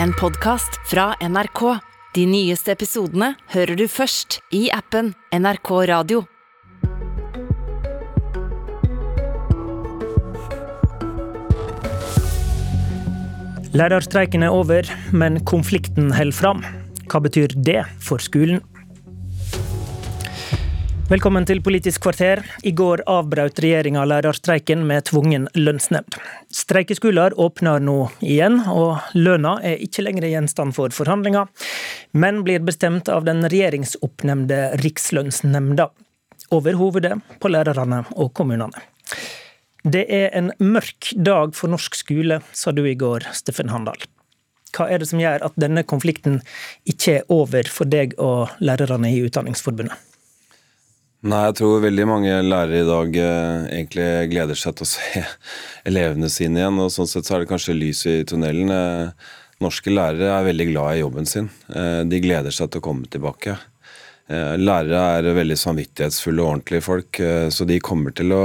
en podkast fra NRK. De nyeste episodene hører du først i appen NRK Radio. Lærerstreiken er over, men konflikten holder fram. Hva betyr det for skolen? Velkommen til Politisk kvarter. I går avbrøt regjeringa lærerstreiken med tvungen lønnsnemnd. Streikeskoler åpner nå igjen, og lønna er ikke lenger gjenstand for forhandlinger, men blir bestemt av den regjeringsoppnevnte Rikslønnsnemnda. Over hovedet på lærerne og kommunene. Det er en mørk dag for norsk skole, sa du i går, Steffen Handal. Hva er det som gjør at denne konflikten ikke er over for deg og lærerne i Utdanningsforbundet? Nei, jeg tror veldig mange lærere i dag eh, egentlig gleder seg til å se elevene sine igjen. og Sånn sett så er det kanskje lys i tunnelen. Eh, norske lærere er veldig glad i jobben sin. Eh, de gleder seg til å komme tilbake. Eh, lærere er veldig samvittighetsfulle og ordentlige folk, eh, så de kommer til å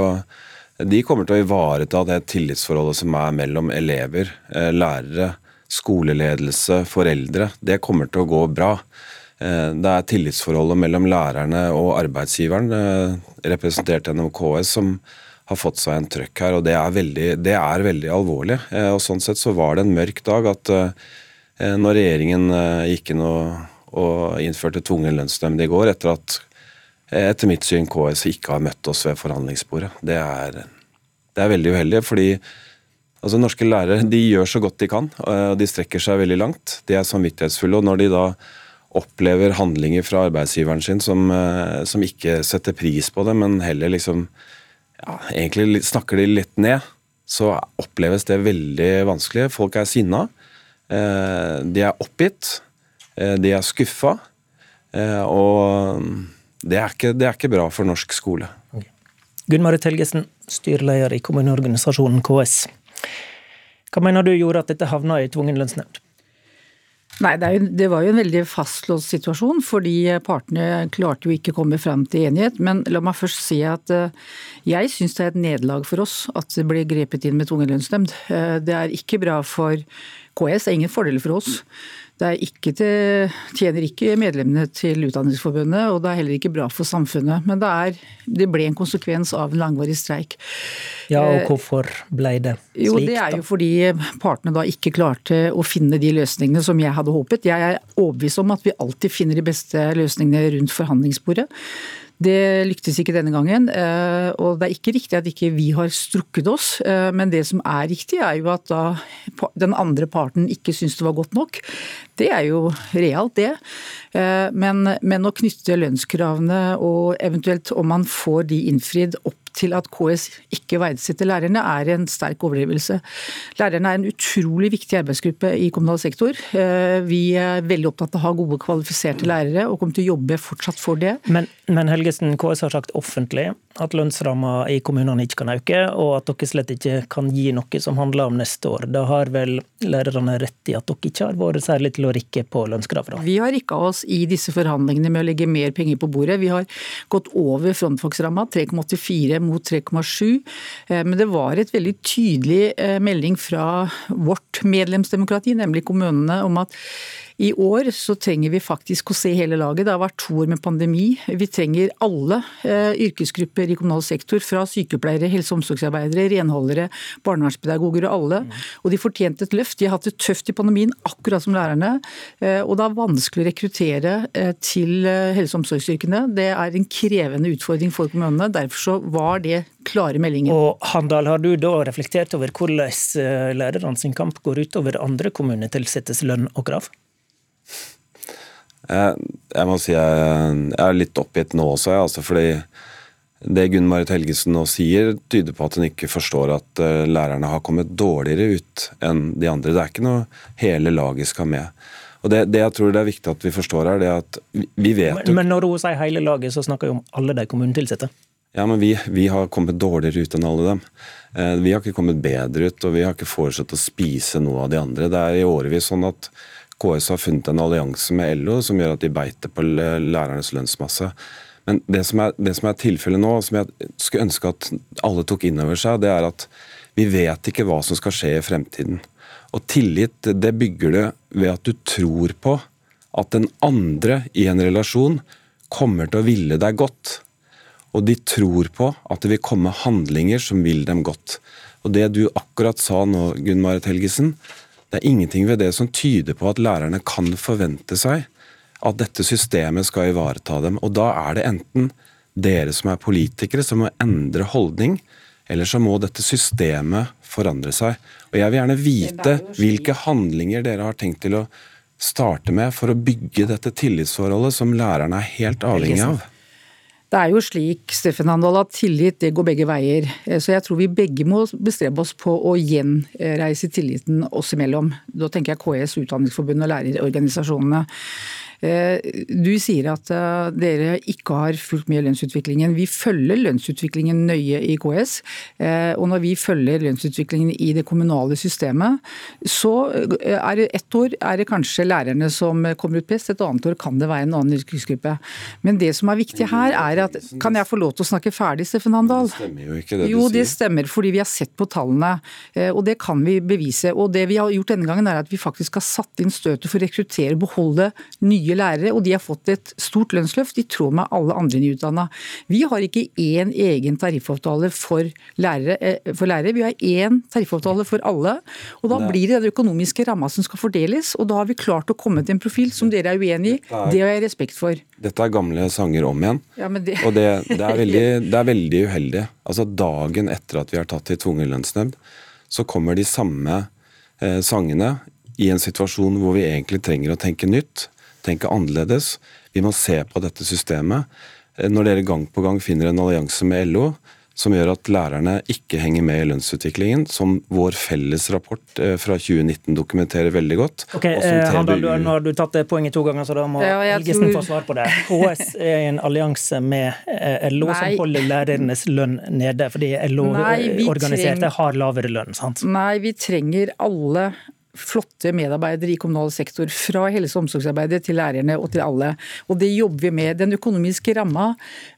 de kommer til å ivareta det tillitsforholdet som er mellom elever, eh, lærere, skoleledelse, foreldre. Det kommer til å gå bra. Eh, det er tillitsforholdet mellom lærerne og arbeidsgiveren, eh, representert gjennom KS, som har fått seg en trøkk her. og Det er veldig, det er veldig alvorlig. og Sånn sett så var det en mørk dag at når regjeringen gikk inn og innførte tvungen lønnsnemnd i går, etter at etter mitt syn KS ikke har møtt oss ved forhandlingsbordet. Det er, det er veldig uheldig, fordi altså, norske lærere de gjør så godt de kan. og De strekker seg veldig langt. De er samvittighetsfulle. og Når de da opplever handlinger fra arbeidsgiveren sin som, eh, som ikke setter pris på det, men heller liksom ja, egentlig snakker de litt ned, så oppleves det veldig vanskelig. Folk er sinna. Eh, de er oppgitt. Eh, de er skuffa. Og det er, ikke, det er ikke, bra for norsk skole. Okay. Gunn Marit Helgesen, styreleder i kommuneorganisasjonen KS. Hva mener du gjorde at dette havna i tvungen lønnsnemnd? Nei, det, jo, det, var jo en veldig fastlåst situasjon, fordi partene klarte jo ikke å komme fram til enighet. Men la meg først si at eh, jeg syns det er et nederlag for oss at det ble grepet inn med tvungen lønnsnemnd. Eh, det er ikke bra for KS, det er ingen fordeler for oss. Det ikke til, tjener ikke medlemmene til Utdanningsforbundet, og det er heller ikke bra for samfunnet. Men det, er, det ble en konsekvens av en langvarig streik. Ja, og eh, hvorfor ble det slik? Jo, Det er jo fordi partene da ikke klarte å finne de løsningene som jeg hadde håpet. Jeg er overbevist om at vi alltid finner de beste løsningene rundt forhandlingsbordet. Det lyktes ikke denne gangen. Eh, og det er ikke riktig at ikke vi har strukket oss, eh, men det som er riktig, er jo at da den andre parten ikke syns det var godt nok. Det er jo realt, det. Eh, men, men å knytte lønnskravene og eventuelt om man får de innfridd opp til at KS ikke verdsetter lærerne, er en sterk overdrivelse. Lærerne er en utrolig viktig arbeidsgruppe i kommunal sektor. Eh, vi er veldig opptatt av å ha gode, kvalifiserte lærere, og kommer til å jobbe fortsatt for det. Men, men Helgesen, KS har sagt offentlig at lønnsramma i kommunene ikke kan øke, og at dere slett ikke kan gi noe som handler om neste år. Da har vel lærerne rett i at dere ikke har vært særlig til å rikke på lønnskrav? Vi har rikka oss i disse forhandlingene med å legge mer penger på bordet. Vi har gått over frontfagsramma, 3,84 mot 3,7. Eh, men det var et veldig tydelig eh, melding fra vårt medlemsdemokrati, nemlig kommunene, om at i år så trenger vi faktisk å se hele laget. Det har vært to år med pandemi. Vi trenger alle eh, yrkesgrupper i kommunal sektor, fra sykepleiere, helse- og omsorgsarbeidere, renholdere, barnevernspedagoger og alle. Og de fortjente et løft. De har hatt det tøft i pandemien, akkurat som lærerne. Eh, og det er vanskelig å rekruttere eh, til helse- og omsorgsyrkene. Det er en krevende utfordring for kommunene. Derfor så var det klare meldinger. Og Handal, har du da reflektert over hvordan lærerne kamp går utover andre kommunetilsettes lønn og krav? Jeg, må si jeg, er litt oppgitt nå også, jeg, altså fordi det Gunn Marit Helgesen nå sier, tyder på at hun ikke forstår at uh, lærerne har kommet dårligere ut enn de andre. Det er ikke noe hele laget skal med. Og det, det jeg tror det er viktig at vi forstår her, det er at vi vet Men, men når hun sier hele laget, så snakker hun om alle de kommunetilsatte? Ja, men vi, vi, har kommet dårligere ut enn alle dem. Uh, vi har ikke kommet bedre ut, og vi har ikke foreslått å spise noe av de andre. Det er i årevis sånn at KS har funnet en allianse med LO som gjør at de beiter på lærernes lønnsmasse. Men det som er, er tilfellet nå, som jeg skulle ønske at alle tok inn over seg, det er at vi vet ikke hva som skal skje i fremtiden. Og tillit det bygger du ved at du tror på at den andre i en relasjon kommer til å ville deg godt. Og de tror på at det vil komme handlinger som vil dem godt. Og det du akkurat sa nå, Gunn Marit Helgesen, det er ingenting ved det som tyder på at lærerne kan forvente seg at dette systemet skal ivareta dem. Og da er det enten dere som er politikere som må endre holdning, eller så må dette systemet forandre seg. Og Jeg vil gjerne vite hvilke handlinger dere har tenkt til å starte med for å bygge dette tillitsforholdet som lærerne er helt avhengig av. Det er jo slik Steffen Handahl, at tillit det går begge veier. Så jeg tror vi begge må bestrebe oss på å gjenreise tilliten oss imellom. Da tenker jeg KS, Utdanningsforbundet og lærerorganisasjonene. Eh, du sier at eh, dere ikke har fulgt med i lønnsutviklingen. Vi følger lønnsutviklingen nøye i KS. Eh, og når vi følger lønnsutviklingen i det kommunale systemet, så er det ett år er det kanskje lærerne som kommer ut best, et annet år kan det være en annen yrkesgruppe. Men det som er viktig her, er at Kan jeg få lov til å snakke ferdig, Steffen Handal? Det stemmer jo ikke, det du jo, det stemmer, fordi vi har sett på tallene. Og det kan vi bevise. Og det vi har gjort denne gangen, er at vi faktisk har satt inn støtet for å rekruttere og beholde nye nye lærere, og de har fått et stort lønnsløft i tråd med alle andre nyutdanna. Vi har ikke én egen tariffavtale for lærere, eh, for lærere, vi har én tariffavtale for alle. og Da blir det den økonomiske ramma som skal fordeles, og da har vi klart å komme til en profil som dere er uenig i. Det har jeg respekt for. Dette er gamle sanger om igjen. Ja, det... Og det, det, er veldig, det, er veldig, uheldig. Altså Dagen etter at vi har tatt til tvungen lønnsnemnd, så kommer de samme eh, sangene i en situasjon hvor vi egentlig trenger å tenke nytt tenke annerledes. Vi må se på dette systemet. Eh, når dere gang på gang finner en allianse med LO som gjør at lærerne ikke henger med i lønnsutviklingen, som vår felles rapport eh, fra 2019 dokumenterer veldig godt. Ok, eh, Handal, du, Nå har du tatt det poenget to ganger, så da må ja, Helgesen tror... få svar på det. KS er en allianse med LO Nei. som holder lærernes lønn nede, fordi LO-organiserte treng... har lavere lønn. sant? Nei, vi trenger alle flotte medarbeidere i kommunal sektor. Fra helse- og omsorgsarbeidet til lærerne og til alle. Og det jobber vi med. Den økonomiske ramma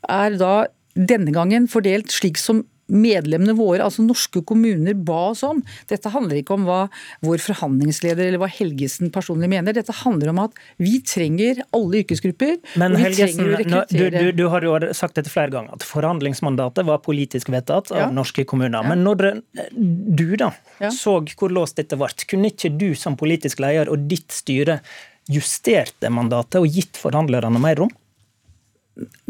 er da denne gangen fordelt slik som medlemmene våre, altså norske kommuner, ba oss om. Dette handler ikke om hva vår forhandlingsleder eller hva Helgesen personlig mener. Dette handler om at vi trenger alle yrkesgrupper. Men Helgesen, du, du, du, har jo sagt dette flere ganger, at forhandlingsmandatet var politisk vedtatt av ja. norske kommuner. Men når du da ja. så hvor låst dette ble, kunne ikke du som politisk leder og ditt styre justert det mandatet og gitt forhandlerne mer rom?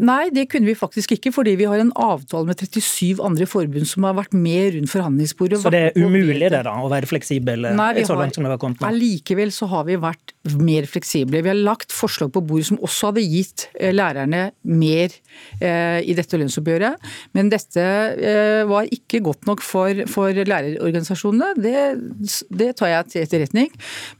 Nei, det kunne vi faktisk ikke, fordi vi har en avtale med 37 andre forbund som har vært med rundt forhandlingsbordet. Så det er umulig det da, å være fleksibel Nei, så langt som det har kommet? Allikevel så har vi vært mer fleksible. Vi har lagt forslag på bordet som også hadde gitt eh, lærerne mer eh, i dette lønnsoppgjøret. Men dette eh, var ikke godt nok for, for lærerorganisasjonene. Det, det, tar jeg til etterretning.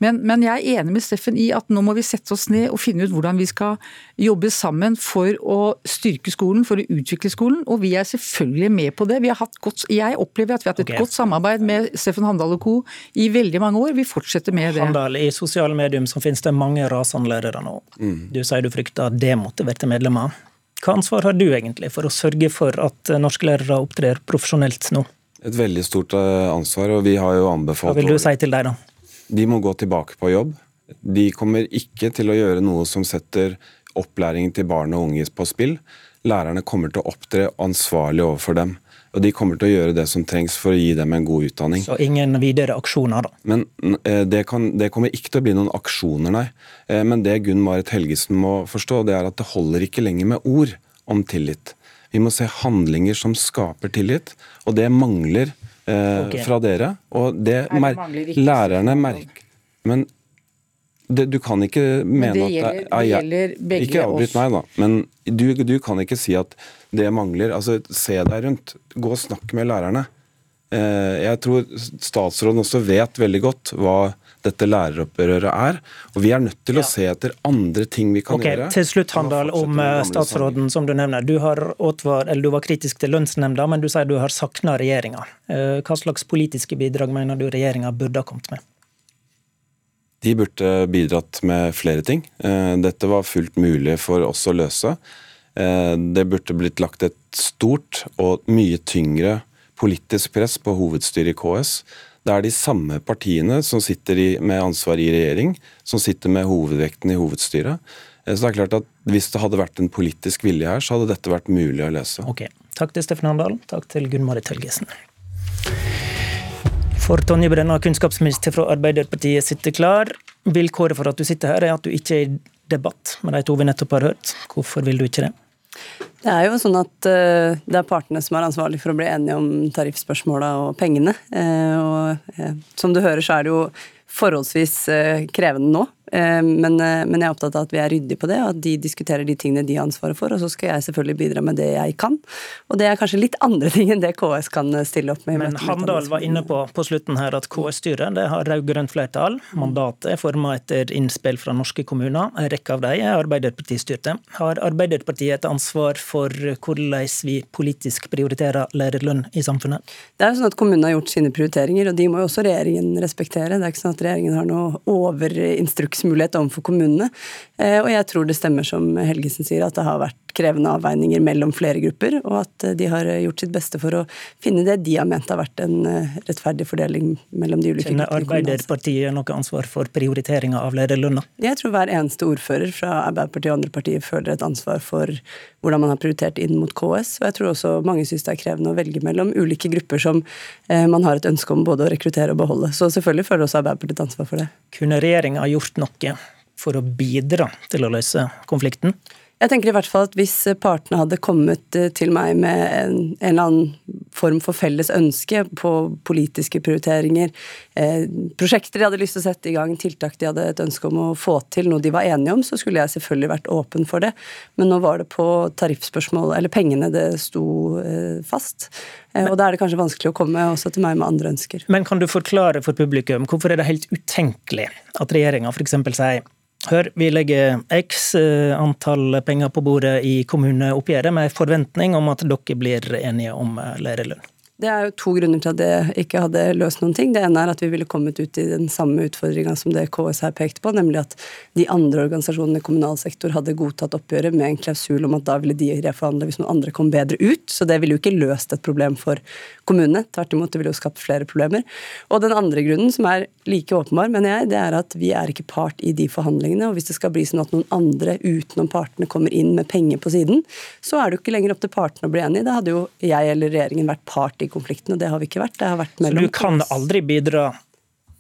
Men, men jeg er enig med Steffen i at nå må vi sette oss ned og finne ut hvordan vi skal jobbe sammen for å styrke skolen, for å utvikle skolen. Og vi er selvfølgelig med på det. Godt, jeg opplever at vi har hatt et okay. godt samarbeid med Steffen Handal og co. i veldig mange år. Vi fortsetter med det. Handal, I sosiale medier så finnes det mange rasende lærere nå. Mm. Du sier du frykter demotiverte medlemmer. Hva ansvar har du egentlig for å sørge for at norske lærere opptrer profesjonelt nå? Et veldig stort eh, ansvar, og vi har jo anbefalt Hva vil du si til deg, da? De må gå tilbake på jobb. De kommer ikke til å gjøre noe som setter opplæringen til barn og unge på spill. Lærerne kommer til å opptre ansvarlig overfor dem. Og de kommer til å gjøre det som trengs for å gi dem en god utdanning. Så ingen videre aksjoner, da? Men eh, det, kan, det kommer ikke til å bli noen aksjoner, nei. Eh, men det Gunn Marit Helgesen må forstå, det er at det holder ikke lenger med ord om tillit. Vi må se handlinger som skaper tillit, og det mangler eh, okay. fra dere. Og det, mer lærerne merker Men det, du kan ikke mene det gjelder, at det, gjelder begge Ikke avbryt meg, da. Men du, du, kan ikke si at det mangler. Altså, Se deg rundt. Gå og snakk med lærerne. Eh, jeg tror statsråden også vet veldig godt hva dette læreropprøret er. Og vi er nødt til å se etter andre ting vi kan okay, gjøre. Til slutt, Handal, om eh, statsråden som du nevner. Du, åtvar, du, var kritisk til lønnsnemnda, men du sier du har savna regjeringa. Eh, hva slags politiske bidrag mener du regjeringa burde ha kommet med? De burde bidratt med flere ting. Eh, dette var fullt mulig for oss å løse. Eh, det burde blitt lagt et stort og mye tyngre politisk press på hovedstyret i KS. Det er de samme partiene som sitter med ansvar i regjering, som sitter med hovedvekten i hovedstyret. Eh, så det er klart at Hvis det hadde vært en politisk vilje her, så hadde dette vært mulig å løse. Ok, Takk til Steffen Handal, takk til Gunn Marit Helgesen. For Tonje Brenna, kunnskapsminister fra Arbeiderpartiet, sitter klar. Vilkåret for at du sitter her, er at du ikke er i debatt med de to vi nettopp har hørt. Hvorfor vil du ikke det? Det er jo sånn at uh, det er partene som er ansvarlig for å bli enige om tariffspørsmåla og pengene. Uh, og uh, som du hører, så er det jo forholdsvis krevende nå. Eh, men, eh, men, jeg er opptatt av at vi er ryddige på det, og at de diskuterer de tingene de har ansvaret for. Og så skal jeg selvfølgelig bidra med det jeg kan. Og det er kanskje litt andre ting enn det KS kan stille opp med. Men Handal var inne på på slutten her at KS-styret det har rød-grønt flertall. Mandatet er forma etter innspill fra norske kommuner. En rekke av dem er Arbeiderparti-styrte. Har Arbeiderpartiet et ansvar for hvordan vi politisk prioriterer lærerlønn i samfunnet? Det er jo sånn at Kommunene har gjort sine prioriteringer, og de må jo også regjeringen respektere. Det er ikke sånn at regjeringen har noe overinstruks mulighet overfor kommunene. Eh, og jeg tror det stemmer som Helgesen sier, at det har vært krevende avveininger mellom flere grupper, og at de har gjort sitt beste for å finne det de har ment har vært en eh, rettferdig fordeling mellom de ulike Kjenner Arbeiderpartiet noe ansvar for prioriteringa av lederlønna? Jeg tror hver eneste ordfører fra Arbeiderpartiet og andre partier føler et ansvar for hvordan man har prioritert inn mot KS. Og jeg tror også mange syns det er krevende å velge mellom ulike grupper som eh, man har et ønske om både å rekruttere og beholde. Så selvfølgelig føler også Arbeiderpartiet et ansvar for det. Kunne regjeringa gjort noe for å bidra til å løse konflikten? Jeg tenker i hvert fall at Hvis partene hadde kommet eh, til meg med en, en eller annen form for felles ønske på politiske prioriteringer, eh, prosjekter de hadde lyst til å sette i gang, tiltak de hadde et ønske om å få til, noe de var enige om, så skulle jeg selvfølgelig vært åpen for det. Men nå var det på tariffspørsmål, eller pengene, det sto eh, fast. Eh, og da er det kanskje vanskelig å komme også til meg med andre ønsker. Men kan du forklare for publikum hvorfor er det helt utenkelig at regjeringa f.eks. sier Hør, vi legger x eh, antall penger på bordet i kommuneoppgjøret med forventning om at dere blir enige om eh, lærerlønn. Det er jo to grunner til at det ikke hadde løst noen ting. Det ene er at vi ville kommet ut i den samme utfordringa som det KS her pekte på, nemlig at de andre organisasjonene i kommunal sektor hadde godtatt oppgjøret med en klausul om at da ville de reforhandle hvis noen andre kom bedre ut. Så det ville jo ikke løst et problem for kommunene. Tvert imot, det ville jo skapt flere problemer. Og den andre grunnen, som er like åpenbar, mener jeg, det er at vi er ikke part i de forhandlingene. Og hvis det skal bli sånn at noen andre utenom partene kommer inn med penger på siden, så er det jo ikke lenger opp til partene å bli enige. Da hadde jo jeg eller regjeringen vært part i konflikten, og det har vi ikke vært. Det har vært mellom Så du kan aldri bidra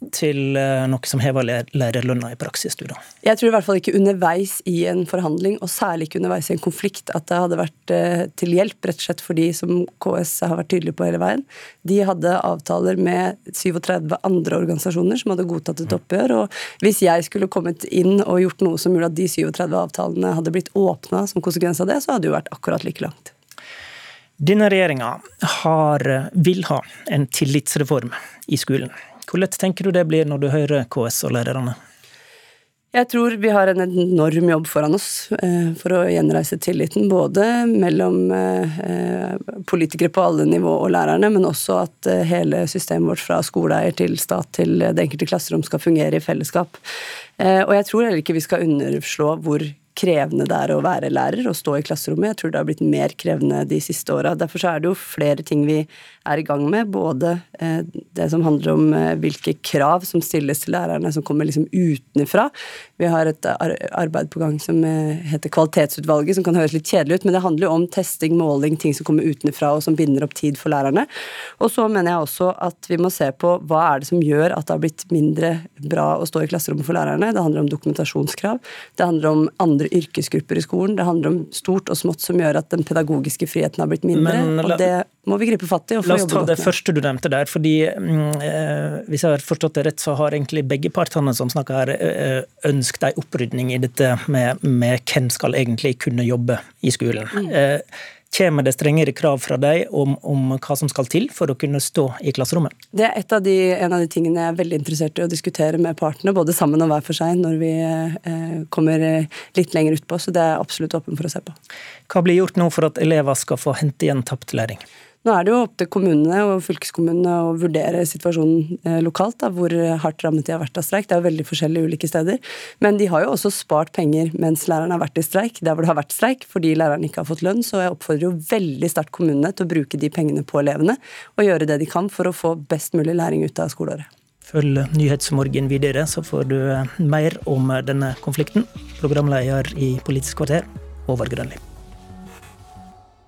til eh, noe som hever lærerlønna i praksis, du da? Jeg tror i hvert fall ikke underveis i en forhandling, og særlig ikke underveis i en konflikt, at det hadde vært eh, til hjelp, rett og slett fordi, som KS har vært tydelig på hele veien, de hadde avtaler med 37 andre organisasjoner som hadde godtatt et oppgjør, og hvis jeg skulle kommet inn og gjort noe som gjorde at de 37 avtalene hadde blitt åpna som konsekvens av det, så hadde det jo vært akkurat like langt. Denne regjeringa vil ha en tillitsreform i skolen. Hvordan tenker du det blir når du hører KS og lærerne? Jeg tror vi har en enorm jobb foran oss eh, for å gjenreise tilliten. Både mellom eh, politikere på alle nivå og lærerne, men også at eh, hele systemet vårt fra skoleeier til stat til det enkelte klasserom skal fungere i fellesskap. Og jeg tror heller ikke vi skal underslå hvor krevende det er å være lærer og stå i klasserommet. Jeg tror det har blitt mer krevende de siste åra. Derfor er det jo flere ting vi er i gang med. Både eh, det som handler om eh, hvilke krav som stilles til lærerne som kommer liksom utenfra. Vi har et arbeid på gang som eh, heter Kvalitetsutvalget, som kan høres litt kjedelig ut, men det handler jo om testing, måling, ting som kommer utenfra og som binder opp tid for lærerne. Og så mener jeg også at vi må se på hva er det som gjør at det har blitt mindre bra å stå i klasserommet for lærerne. Det handler om dokumentasjonskrav. Det handler om andre yrkesgrupper i skolen. Det handler om stort og smått som gjør at den pedagogiske friheten har blitt mindre. Men, og det må vi gripe fatt i. La oss ta det første du nevnte der. fordi mm, eh, Hvis jeg har forstått det rett, så har egentlig begge partene som snakker her, eh, ønsket en opprydning i dette med, med hvem skal egentlig kunne jobbe i skolen. Mm. Eh, Kommer det strengere krav fra deg om, om, hva som skal til for å kunne stå i klasserommet? Det er av de, en av de tingene jeg er veldig interessert i å diskutere med partene, både sammen og hver for seg, når vi eh, kommer litt lenger utpå. Så det er jeg absolutt åpen for å se på. Hva blir gjort nå for at elever skal få hente igjen tapt læring? Nå er det jo opp til kommunene og fylkeskommunene å vurdere situasjonen eh, lokalt, da, hvor hardt rammet de har vært av streik. Det er jo veldig forskjellig ulike steder. Men de har jo også spart penger mens lærerne har vært i streik, der hvor det har vært streik, fordi lærerne ikke har fått lønn. Så jeg oppfordrer jo veldig sterkt kommunene til å bruke de pengene på elevene, og gjøre det de kan for å få best mulig læring ut av skoleåret. Følg Nyhetsmorgen videre, så får du mer om denne konflikten. Programleder i Politisk kvarter, Håvard Grønli.